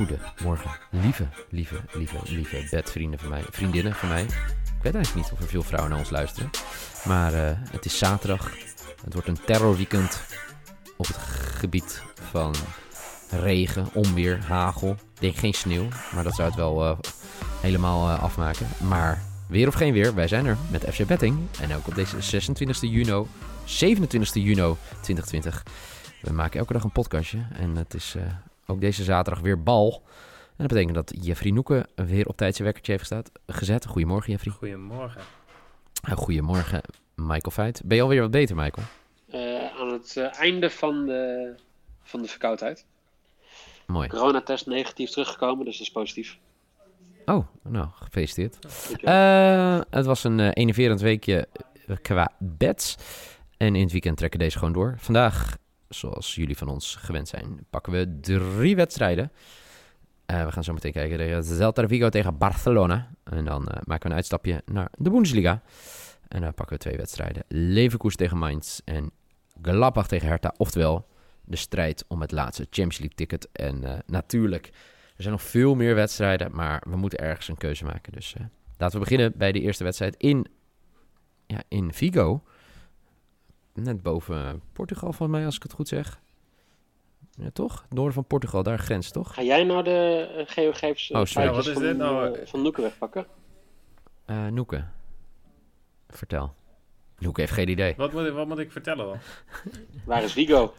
Goedemorgen, lieve, lieve, lieve, lieve bedvrienden van mij, vriendinnen van mij. Ik weet eigenlijk niet of er veel vrouwen naar ons luisteren. Maar uh, het is zaterdag. Het wordt een terrorweekend op het gebied van regen, onweer, hagel. Ik denk geen sneeuw, maar dat zou het wel uh, helemaal uh, afmaken. Maar weer of geen weer, wij zijn er met FC Betting. En ook op deze 26 juni, 27 juni 2020. We maken elke dag een podcastje en het is ook deze zaterdag weer bal. En dat betekent dat Jeffrey Noeken weer op tijd zijn wekkertje heeft gestaat, gezet. Goedemorgen, Jeffrey. Goedemorgen. goedemorgen, Michael Feit. Ben je alweer wat beter, Michael? Uh, aan het uh, einde van de, van de verkoudheid. Mooi. Coronatest negatief teruggekomen, dus dat is positief. Oh, nou, gefeliciteerd. Uh, het was een enerverend weekje qua bets. En in het weekend trekken deze gewoon door. Vandaag zoals jullie van ons gewend zijn, pakken we drie wedstrijden. Uh, we gaan zo meteen kijken tegen Vigo tegen Barcelona. En dan uh, maken we een uitstapje naar de Bundesliga. En dan pakken we twee wedstrijden. Leverkusen tegen Mainz en Gladbach tegen Hertha. Oftewel, de strijd om het laatste Champions League ticket. En uh, natuurlijk, er zijn nog veel meer wedstrijden, maar we moeten ergens een keuze maken. Dus laten we beginnen bij de eerste wedstrijd in, ja, in Vigo net boven Portugal, volgens mij, als ik het goed zeg. Ja, toch? Noorden van Portugal, daar grens, toch? Ga jij nou de uh, geogevens oh, sorry. wat is van, dit nou? Uh, van Noeke wegpakken? Uh, Noeke. Vertel. Noeke heeft geen idee. Wat moet ik, wat moet ik vertellen dan? Waar is Vigo?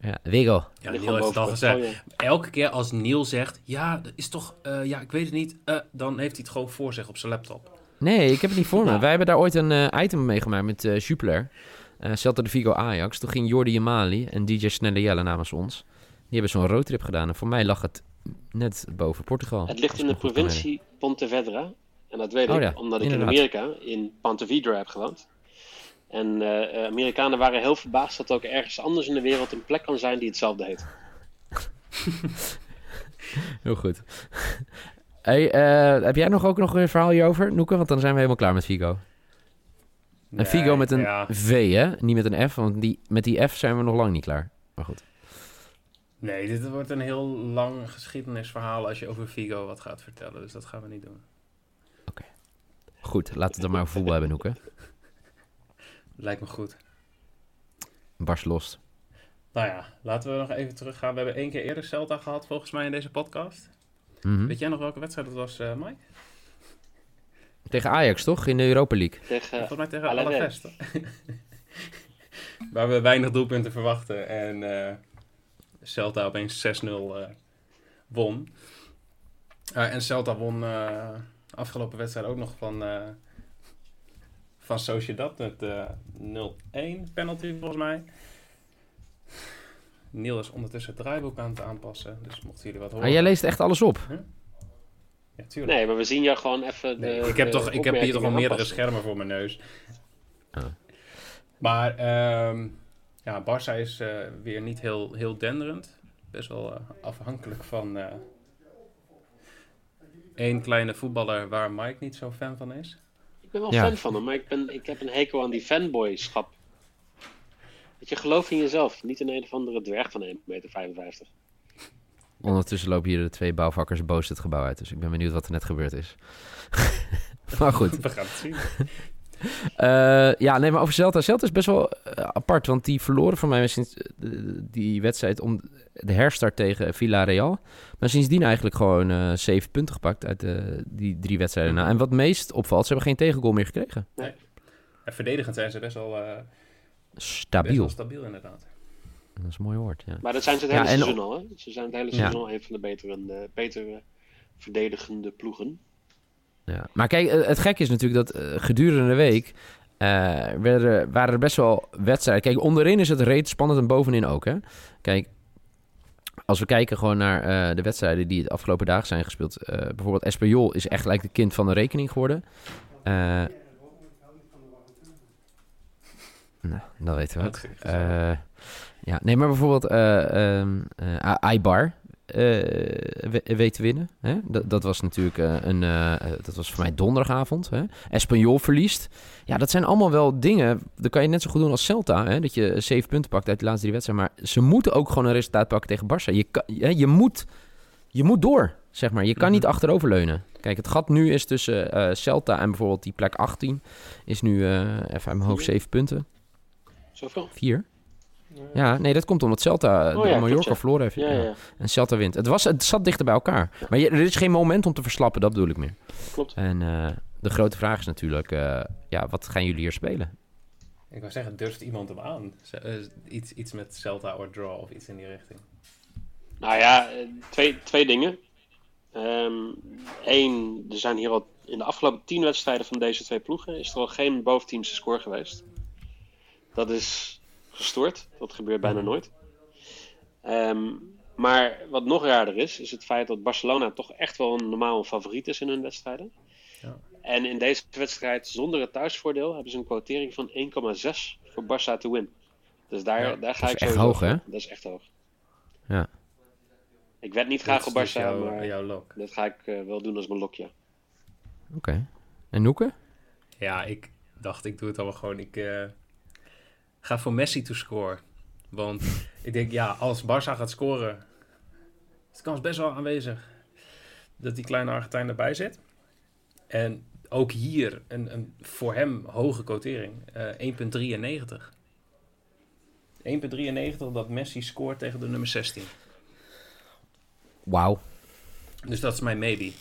Ja, Vigo. Ja, Niel heeft het al gezegd. Oh. Elke keer als Niel zegt, ja, dat is toch, ja, ik weet het niet, dan heeft hij het gewoon voor zich op zijn laptop. Nee, ik heb het niet voor me. Nou. Wij hebben daar ooit een item meegemaakt met Jupiler. Uh, Celta de Vigo Ajax. Toen ging Jordi Jamali en DJ Snelle Jelle namens ons. Die hebben zo'n roadtrip gedaan. En voor mij lag het net boven Portugal. Het ligt in de provincie Pontevedra. En dat weet oh, ik, ja, omdat ik inderdaad. in Amerika, in Pontevedra heb gewoond. En uh, Amerikanen waren heel verbaasd dat er ook ergens anders in de wereld een plek kan zijn die hetzelfde heet. heel goed. Hey, uh, heb jij nog ook nog een verhaal hierover, Noeke? Want dan zijn we helemaal klaar met Vigo. En Figo met een V, hè? Niet met een F, want die, met die F zijn we nog lang niet klaar. Maar goed. Nee, dit wordt een heel lang geschiedenisverhaal als je over Figo wat gaat vertellen. Dus dat gaan we niet doen. Oké. Goed, laten we dan maar voetbal hebben, Noeke. Lijkt me goed. Bars lost. Nou ja, laten we nog even teruggaan. We hebben één keer eerder Celta gehad, volgens mij, in deze podcast. Mhm. Weet jij nog welke wedstrijd dat was, uh, Mike? Tegen Ajax, toch? In de Europa League. Tegen, Volgens mij tegen Alavés. Waar we weinig doelpunten verwachten. En uh, Celta opeens 6-0 uh, eh, won. Uh, en Celta won afgelopen wedstrijd ook nog van, van Sociedad met 0-1 penalty volgens mij. Niel is ondertussen het draaiboek aan het aanpassen. Dus mochten jullie wat horen. Ah, jij leest echt alles op? Huh? Ja, nee, maar we zien jou gewoon even. De, ik heb, toch, ik heb hier toch al meerdere schermen voor mijn neus. Maar um, ja, Barça is uh, weer niet heel, heel denderend. Best wel uh, afhankelijk van uh, één kleine voetballer waar Mike niet zo fan van is. Ik ben wel ja. fan van hem, maar ik, ben, ik heb een hekel aan die fanboyschap. Dat je gelooft in jezelf, niet in een of andere dwerg van 1,55 meter. Ondertussen lopen hier de twee bouwvakkers boos het gebouw uit. Dus ik ben benieuwd wat er net gebeurd is. maar goed. We gaan het zien. Uh, ja, nee, maar over Celta. Celta is best wel uh, apart, want die verloren van mij sinds uh, die wedstrijd om de herstart tegen Villarreal. Maar sindsdien eigenlijk gewoon zeven punten gepakt uit die drie wedstrijden. Mm. en wat meest opvalt, ze hebben geen tegengoal meer gekregen. Nee. En verdedigend zijn ze best wel stabiel. Best wel stabiel, inderdaad. Dat is een mooi woord, ja. Maar dat zijn ze het hele seizoen al, hè? Ze zijn het hele seizoen al een van de betere, uh, betere verdedigende ploegen. Ja. Maar kijk, het gekke is natuurlijk dat gedurende de week uh, werden, waren er best wel wedstrijden. Kijk, onderin is het reet spannend en bovenin ook. Hè? Kijk, als we kijken gewoon naar uh, de wedstrijden die de afgelopen dagen zijn gespeeld. Uh, bijvoorbeeld Espanyol is echt gelijk de kind van de rekening geworden. Nou, dat weten we ook. ja, nee, maar bijvoorbeeld um, Aibar uh, weten winnen. Hè? Dat, dat was natuurlijk uh, een. Uh, dat was voor mij donderdagavond. Hè? Espanyol verliest. Ja, dat zijn allemaal wel dingen. Dat kan je net zo goed doen als Celta. Hè? Dat je zeven punten pakt uit de laatste drie wedstrijden. Maar ze moeten ook gewoon een resultaat pakken tegen Barça. Je, kan, je, moet, je moet door, zeg maar. Je kan niet mhm. achteroverleunen. Kijk, het gat nu is tussen Celta en bijvoorbeeld die plek 18. Is nu even uit mijn hoofd zeven punten. Zoveel? Vier. Ja, nee, dat komt omdat Celta oh, ja, Mallorca verloren heeft. Ja, ja. En Celta wint. Het, was, het zat dichter bij elkaar. Maar je, er is geen moment om te verslappen, dat bedoel ik meer. Klopt. En uh, de grote vraag is natuurlijk, uh, ja, wat gaan jullie hier spelen? Ik wou zeggen, durft iemand hem aan? Uh, iets, iets met Celta or draw of iets in die richting? Nou ja, twee, twee dingen. Eén, um, er zijn hier al in de afgelopen tien wedstrijden van deze twee ploegen... is er al geen boventeamse score geweest. Dat is gestoord. Dat gebeurt bijna mhm. nooit. Ehm, maar wat nog raarder is, is het feit dat Barcelona toch echt wel een normaal favoriet is in hun wedstrijden. Ja. En in deze wedstrijd zonder het thuisvoordeel hebben ze een quotering van 1,6 voor Barça te win. Dus daar, daar ga ik zo. hoog, hè? Dat is echt hoog. Ja. Ik werd niet graag op Barça, maar jouw lok. dat ga ik uh, wel doen als mijn lokje. Oké. En Noeke? Ja, ik dacht, ik doe het allemaal gewoon. Ik, uh, ga voor Messi to score. Want ik denk, ja, als Barça gaat scoren, is de kans best wel aanwezig dat die kleine Argentijn erbij zit. En ook hier een, een voor hem hoge quotering, uh, 1,93. 1,93 dat Messi scoort tegen de nummer 16. Wauw. Dus dat is mijn maybe.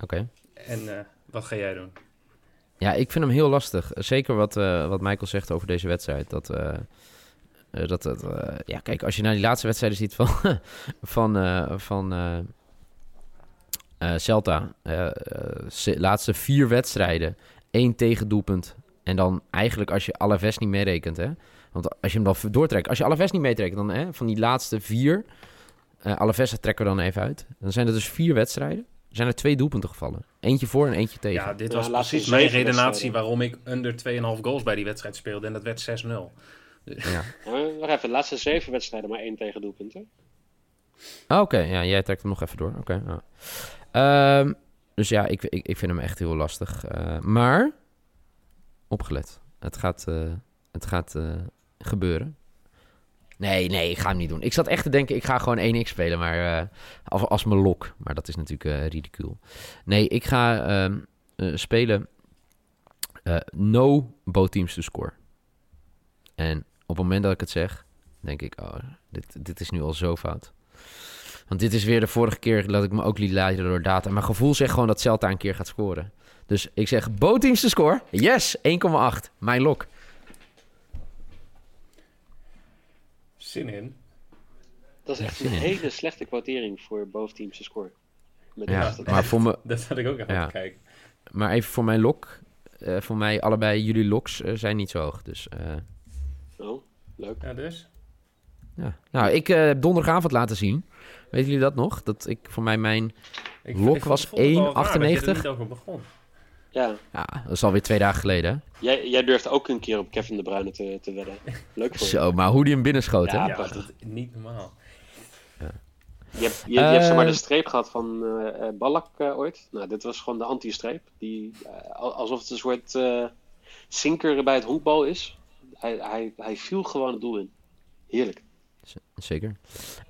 Oké. En uh, wat ga jij doen? Ja, ik vind hem heel lastig. Zeker wat, uh, wat Michael zegt over deze wedstrijd. Dat, uh, dat, dat ja, kijk, als je naar die laatste wedstrijden ziet van, van, van Celta. laatste vier wedstrijden, één tegendoelpunt. En dan eigenlijk als je Alaves niet meerekent, hè. Want als je hem dan doortrekt, als je Alaves niet meetrekt, dan hè, van die laatste vier... Uh, Alaves trekken we dan even uit. Dan zijn er dus vier wedstrijden zijn er twee doelpunten gevallen. Eentje voor en eentje tegen. Ja, dit was precies mijn redenatie waarom ik under 2,5 goals bij die wedstrijd speelde. En dat werd 6-0. Ja. Wacht even, de laatste zeven wedstrijden maar één tegen doelpunten. Ah, oké, ja, jij trekt hem nog even door. Oké. Ehm, dus ja, ik, ik, ik vind hem echt heel lastig. Uh, maar, opgelet. Het gaat, uh, het gaat uh, gebeuren. Nee, nee, ik ga hem niet doen. Ik zat echt te denken, ik ga gewoon 1x spelen, maar uh, als, als mijn lok. Maar dat is natuurlijk uh, ridicuul. Nee, ik ga uh, spelen no both teams to score. En op het moment dat ik het zeg, denk ik, oh, dit, dit is nu al zo fout. Want dit is weer de vorige keer dat ik me ook liet leiden door data. Mijn gevoel zegt gewoon dat Celta een keer gaat scoren. Dus ik zeg both teams to score. Yes, 1,8. Mijn lok. Zin in. Dat is echt een hele slechte quotering voor boventeamse score. Met ja, maar voor me... Dat had ik ook even ja. kijken. Maar even voor mijn lok. Uh, voor mij, allebei jullie loks uh, zijn niet zo hoog. Dus, uh... Oh, leuk. Ja, dus? Ja. Nou, ik heb donderdagavond laten zien. Weten jullie dat nog? Dat ik voor mij mijn ik, lok ik was 1,98. begon. Ja. ja, dat is alweer twee dagen geleden. Jij, jij durft ook een keer op Kevin de Bruyne te, te wedden. Leuk voor Zo, maar hoe die hem binnenschoot, ja, hè? Ja, dat is niet normaal. Ja. Je hebt, je, je hebt zeg maar de ehm. streep gehad van uh, Ballack uh, ooit. Nou, dit was gewoon de anti-streep. Die, uh, alsof het een soort zinker bij het honkbal is. Hij, hij, hij viel gewoon het doel in. Heerlijk. Z zeker.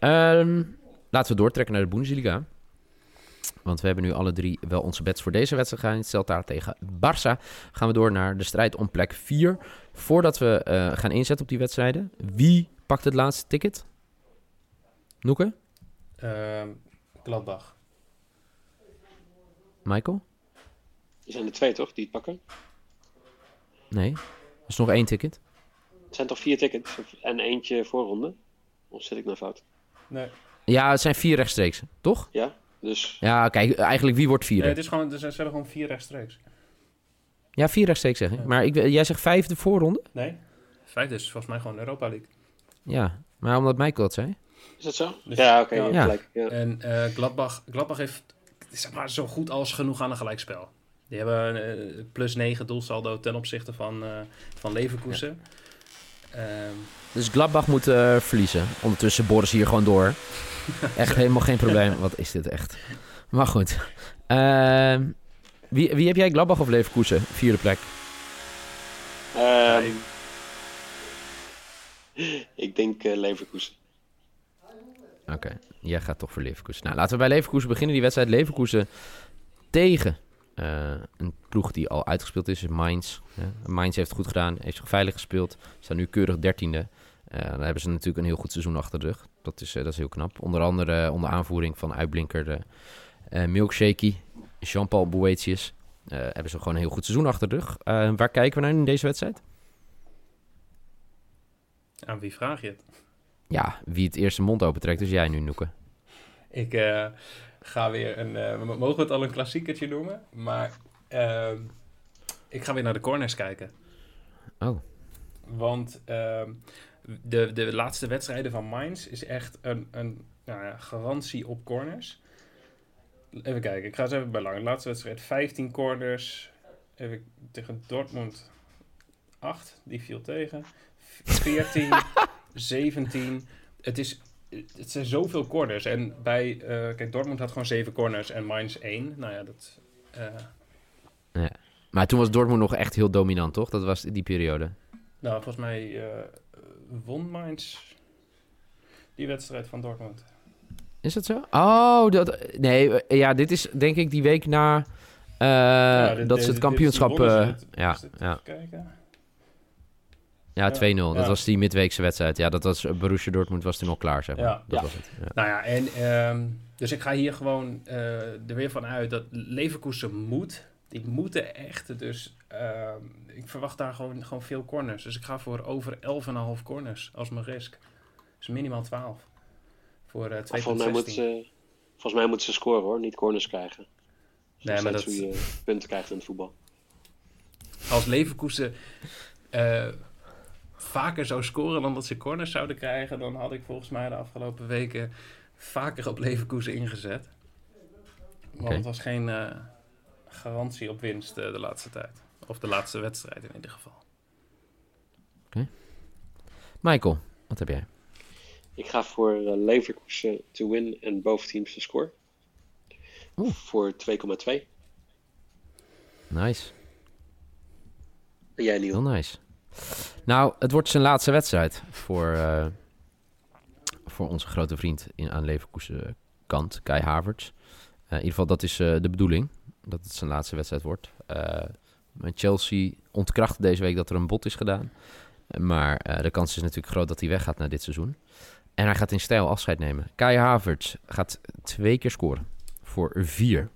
Um, laten we doortrekken naar de Bundesliga. Want we hebben nu alle drie wel onze bets voor deze wedstrijd Stelt daar tegen Barça. Gaan we door naar de strijd om plek 4. Voordat we uh, gaan inzetten op die wedstrijden. Wie pakt het laatste ticket? Noeke? Uh, Gladbach. Michael? Er zijn er twee toch die het pakken? Nee, er is nog één ticket. zijn toch vier tickets en eentje voorronde? Of zit ik nou fout? Nee. Ja, het zijn vier rechtstreeks, toch? Ja, dus... Ja, kijk, eigenlijk wie wordt vierde? Nee, het is gewoon, er zijn gewoon vier rechtstreeks. Ja, vier rechtstreeks zeg ik. Maar ik, jij zegt vijfde voorronde? Nee, vijfde is volgens mij gewoon Europa League. Ja, maar omdat Michael het zei. Is dat zo? Dus- ja, oké, ja. ja. gelijk. Ja. En eh, Gladbach, Gladbach heeft zeg maar, zo goed als genoeg aan een gelijkspel. Die hebben eh, plus 9 doelsaldo ten opzichte van, eh van Leverkusen. Ehm, Dus Gladbach moet verliezen. Ondertussen Boris hier gewoon door. Echt helemaal geen probleem. Wat is dit echt? Maar goed. Ehm, wie, wie heb jij, Gladbach of Leverkusen? Vierde plek. Ehm, ik denk eh Leverkusen. Oké, jij gaat toch voor Leverkusen. Nou, laten we bij Leverkusen beginnen. Die wedstrijd Leverkusen tegen eh, een ploeg die al uitgespeeld is, is Mainz. Ja. Mainz heeft het goed gedaan, heeft zich veilig gespeeld. Staan nu keurig dertiende. Eh dan hebben ze natuurlijk een heel goed seizoen achter de rug. Dat is, eh, dat is heel knap. Onder andere eh, onder aanvoering van uitblinker de eh Milkshakey, Jean-Paul Boetius. Hebben ze gewoon een heel goed seizoen achter de rug. Waar kijken we naar in deze wedstrijd? aan wie vraag je het? Ja, wie het eerste mond opentrekt, dus jij nu, Noeke. Ik ga weer een. we mogen het al een klassiekertje noemen, maar ehm, ik ga weer naar de corners kijken. Oh. Want ehm, de, de laatste wedstrijden van Mainz is echt een, een nou ja, garantie op corners. Even kijken, ik ga eens even bij lang. De laatste wedstrijd 15 corners. Even tegen Dortmund 8, die viel tegen. 14, 17. Het, is, het zijn zoveel corners. En bij, eh, kijk, Dortmund had gewoon 7 corners en Mainz 1. Nou ja, dat. eh, Maar toen was Dortmund nog echt heel dominant, toch? Dat was die periode. nou, volgens mij eh, won Mainz die wedstrijd van Dortmund. Is dat zo? Oh, dat, nee, eh, ja, dit is denk ik die week na eh, Ja, dit- dat deze- ze het kampioenschap... ze. eh, ja, dit- ja, kijken. ja, 2-0. Dat ja. was die midweekse wedstrijd. Ja, dat was Borussia Dortmund was toen al klaar, zeg maar. Ja. Dat Ja. was het. Ja. Nou ja, en, ehm, dus ik ga hier gewoon er weer van uit dat Leverkusen moet. Die moeten echt. Dus ehm, ik verwacht daar gewoon, gewoon veel corners. Dus ik ga voor over 11,5 corners als mijn risk. Dus minimaal 12. Voor eh 2,16. Maar volgens, mij moeten ze, volgens mij moeten ze scoren hoor, niet corners krijgen. Nee, Nee, maar dat- hoe je punten krijgt in het voetbal. Als Leverkusen eh, vaker zou scoren dan dat ze corners zouden krijgen, dan had ik volgens mij de afgelopen weken vaker op Leverkusen ingezet. Want het was geen eh, garantie op winst eh, de laatste tijd. Of de laatste wedstrijd in ieder geval. Michael, wat heb jij? Ik ga voor eh, Leverkusen to win en both teams to score. Oeh. Voor 2,2. Nice. En jij Heel Niel? nice. Nou, het wordt zijn laatste wedstrijd voor, eh, voor onze grote vriend in, aan Leverkusen kant, Kai Havertz. In ieder geval, dat is eh, de bedoeling, dat het zijn laatste wedstrijd wordt. Eh, met Chelsea ontkracht deze week dat er een bot is gedaan. Maar eh, de kans is natuurlijk groot dat hij weggaat na dit seizoen. En hij gaat in stijl afscheid nemen. Kai Havertz gaat twee keer scoren. Voor vier.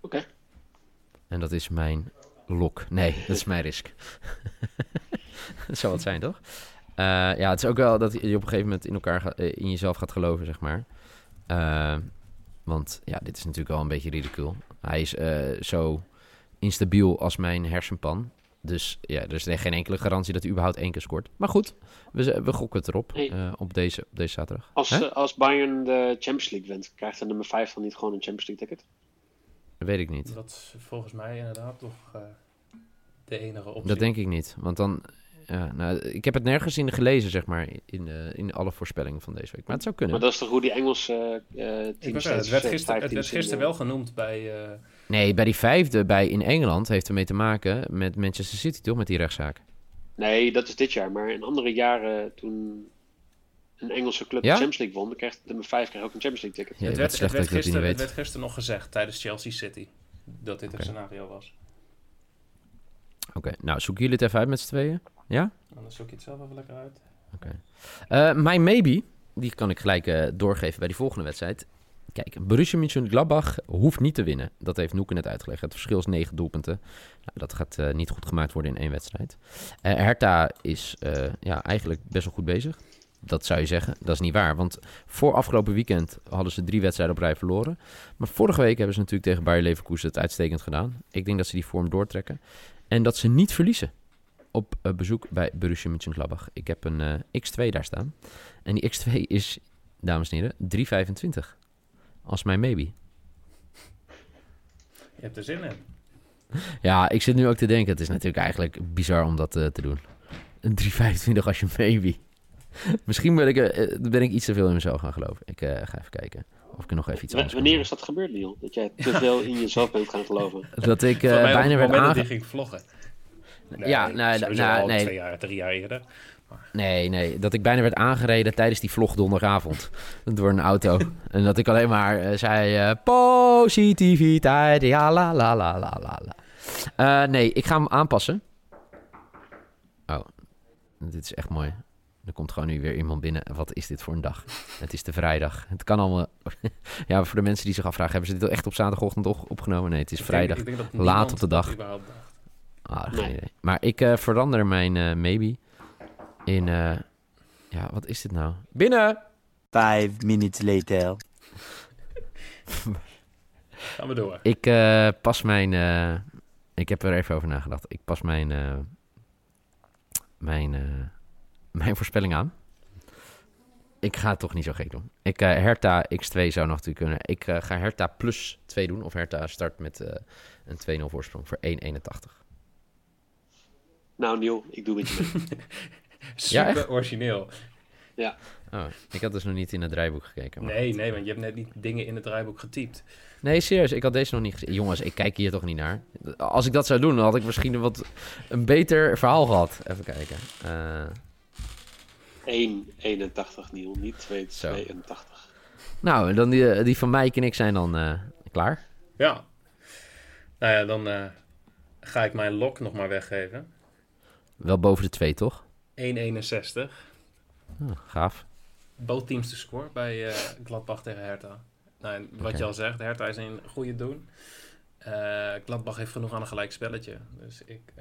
Oké. En dat is mijn lok. Nee, dat is mijn risk. dat zou wat zijn, toch? Eh, ja, het is ook wel dat je op een gegeven moment in elkaar ga- in jezelf gaat geloven, zeg maar. Eh, want ja, dit is natuurlijk wel een beetje ridicule. Hij is eh, zo instabiel als mijn hersenpan. Dus ja, er is geen enkele garantie dat hij überhaupt één keer scoort. Maar goed, we, we gokken het erop eh, op, deze, op deze zaterdag. Als, eh, als Bayern de Champions League wint, krijgt de nummer 5 dan niet gewoon een Champions League ticket? Dat weet ik niet. Dat is volgens mij inderdaad toch eh, de enige optie. Dat denk ik niet. Want dan. Ja, nou, ik heb het nergens in gelezen, zeg maar, in, eh, in alle voorspellingen van deze week. Maar het zou kunnen. Maar dat is toch hoe die Engelse eh Ik teams het werd gisteren, het werd teams in, gisteren eh, wel genoemd bij... eh, Nee, bij die vijfde bij in Engeland heeft ermee te maken met Manchester City, toch? Met die rechtszaak. Nee, dat is dit jaar. Maar in andere jaren, toen een Engelse club Ja? de Champions League won, dan krijgt de nummer 5 krijgt ook een Champions League ticket. Ja, het, werd, het, werd gisteren, het weet. werd gisteren nog gezegd tijdens Chelsea City dat dit Oké. een scenario was. Oké, nou zoeken jullie het even uit met z'n tweeën? Ja? Anders zoek je het zelf even lekker uit. Eh mijn maybe, die kan ik gelijk eh, doorgeven bij die volgende wedstrijd. kijk, Borussia Mönchengladbach hoeft niet te winnen. Dat heeft Noeke net uitgelegd. Het verschil is negen doelpunten. Nou, dat gaat uh, niet goed gemaakt worden in één wedstrijd. Hertha is ja, eigenlijk best wel goed bezig. Dat zou je zeggen. Dat is niet waar. Want voor afgelopen weekend hadden ze drie wedstrijden op rij verloren. Maar vorige week hebben ze natuurlijk tegen Bayer Leverkusen het uitstekend gedaan. Ik denk dat ze die vorm doortrekken. En dat ze niet verliezen op uh, bezoek bij Borussia Mönchengladbach. Ik heb een uh, X2 daar staan. En die X2 is, dames en heren, 3,25. Als mijn maybe. Je hebt er zin in. Ja, ik zit nu ook te denken. Het is natuurlijk eigenlijk bizar om dat uh, te doen. Een 3,25 als je maybe. Misschien ben ik, ben ik iets te veel in mezelf gaan geloven. Ik ga even kijken. Of ik er nog even iets anders Wanneer is dat gebeurd, Neil? Dat jij te veel in jezelf bent gaan geloven? Dat ik uh, bijna werd aange... ging vloggen. Nee, ja, nee, nou, nee. Twee jaar, drie jaar eerder. Nee, nee. Dat ik bijna werd aangereden tijdens die vlog donderdagavond. door een auto. en dat ik alleen maar uh, zei... Uh, positiviteit, ja la la la la la la. Uh, nee, ik ga hem aanpassen. Oh, dit is echt mooi. Er komt gewoon nu weer iemand binnen. Wat is dit voor een dag? Het is de vrijdag. Het kan allemaal... ja, voor de mensen die zich afvragen... hebben ze dit echt op zaterdagochtend opgenomen? Nee, het is vrijdag. Denk, denk laat op de dag. Ah, geen idee. Maar ik uh, verander mijn uh, maybe in... Uh, ja, wat is dit nou? Binnen! Five minutes later. Gaan we door. Ik pas mijn... ik heb er even over nagedacht. Ik pas mijn... mijn mijn voorspelling aan. Ik ga het toch niet zo gek doen. Ik, uh, Hertha X2 zou nog natuurlijk kunnen. Ik uh, ga Hertha plus 2 doen. Of Hertha start met uh, een 2-0 voorsprong voor 1,81. Nou, Niel, ik doe met je mee. Super ja, origineel. Ja. Oh, ik had dus nog niet in het draaiboek gekeken. Maar... Nee, nee, want je hebt net niet dingen in het draaiboek getypt. Nee, serieus, ik had deze nog niet gezien. Jongens, ik kijk hier toch niet naar. Als ik dat zou doen, dan had ik misschien een wat een beter verhaal gehad. Even kijken. 1,81 Niel, niet 2,82. Nou, dan die, eh, die van Mike en ik zijn dan uh, klaar. Ja. Nou ja, dan uh, ga ik mijn lok nog maar weggeven. Wel boven de 2, toch? 1,61. Oh, gaaf. Both teams te score bij uh, Gladbach tegen Hertha. Nou, wat okay. je al zegt, Hertha is een goede doen. Uh, Gladbach heeft genoeg aan een gelijk spelletje. Dus ik...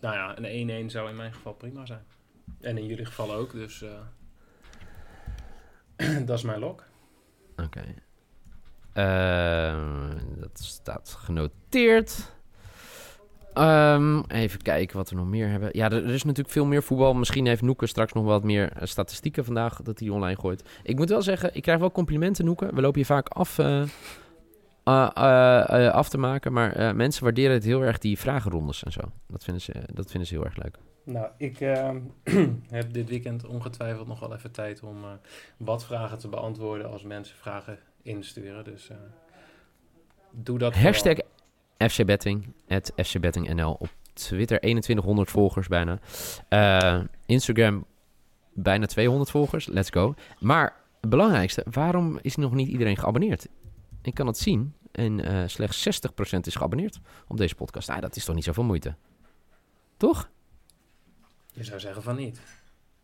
nou ja, een 1-1 zou in mijn geval prima zijn. En in jullie geval ook, dus uh, dat is mijn lok. Oké. Okay. Uh, dat staat genoteerd. Um, even kijken wat we nog meer hebben. Ja, er, is natuurlijk veel meer voetbal. Misschien heeft Noeke straks nog wat meer uh, statistieken vandaag dat hij online gooit. Ik moet wel zeggen, ik krijg wel complimenten, Noeke. We lopen je vaak af, uh, af te maken. Maar mensen waarderen het heel erg, die vragenrondes en zo. Dat vinden ze, dat vinden ze heel erg leuk. Nou, ik uh, heb dit weekend ongetwijfeld nog wel even tijd om wat vragen te beantwoorden als mensen vragen insturen. Dus doe dat. Hashtag FCBetting, at FCBettingNL op Twitter 2100 volgers bijna. Instagram bijna 200 volgers, let's go. Maar het belangrijkste, waarom is nog niet iedereen geabonneerd? Ik kan het zien en slechts 60% is geabonneerd op deze podcast. Nou, dat is toch niet zoveel moeite? Toch? Je zou zeggen van niet.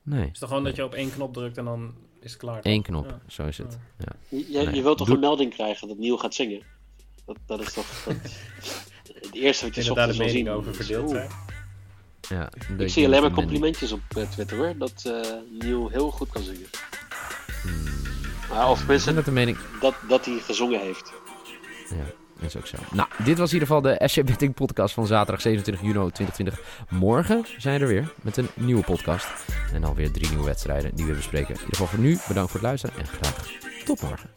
Nee. Het is toch gewoon dat je op één knop drukt en dan is het klaar? Eén knop, zo is het. Ja. Je, je wilt toch een melding krijgen dat Nieuw gaat zingen? Dat, dat is toch dat, het eerste wat je zocht zal zien. over verdeeld zijn. Ja, ik zie alleen maar complimentjes op uh, Twitter hoor, dat uh, Nieuw heel goed kan zingen. Hmm. Of mensen dat, mening... dat, dat hij gezongen heeft. Ja is ook zo. Nou, dit was in ieder geval de SC Betting podcast van zaterdag 27 juni 2020. Morgen zijn we er weer met een nieuwe podcast. En alweer drie nieuwe wedstrijden die we bespreken. In ieder geval voor nu, bedankt voor het luisteren en graag tot morgen.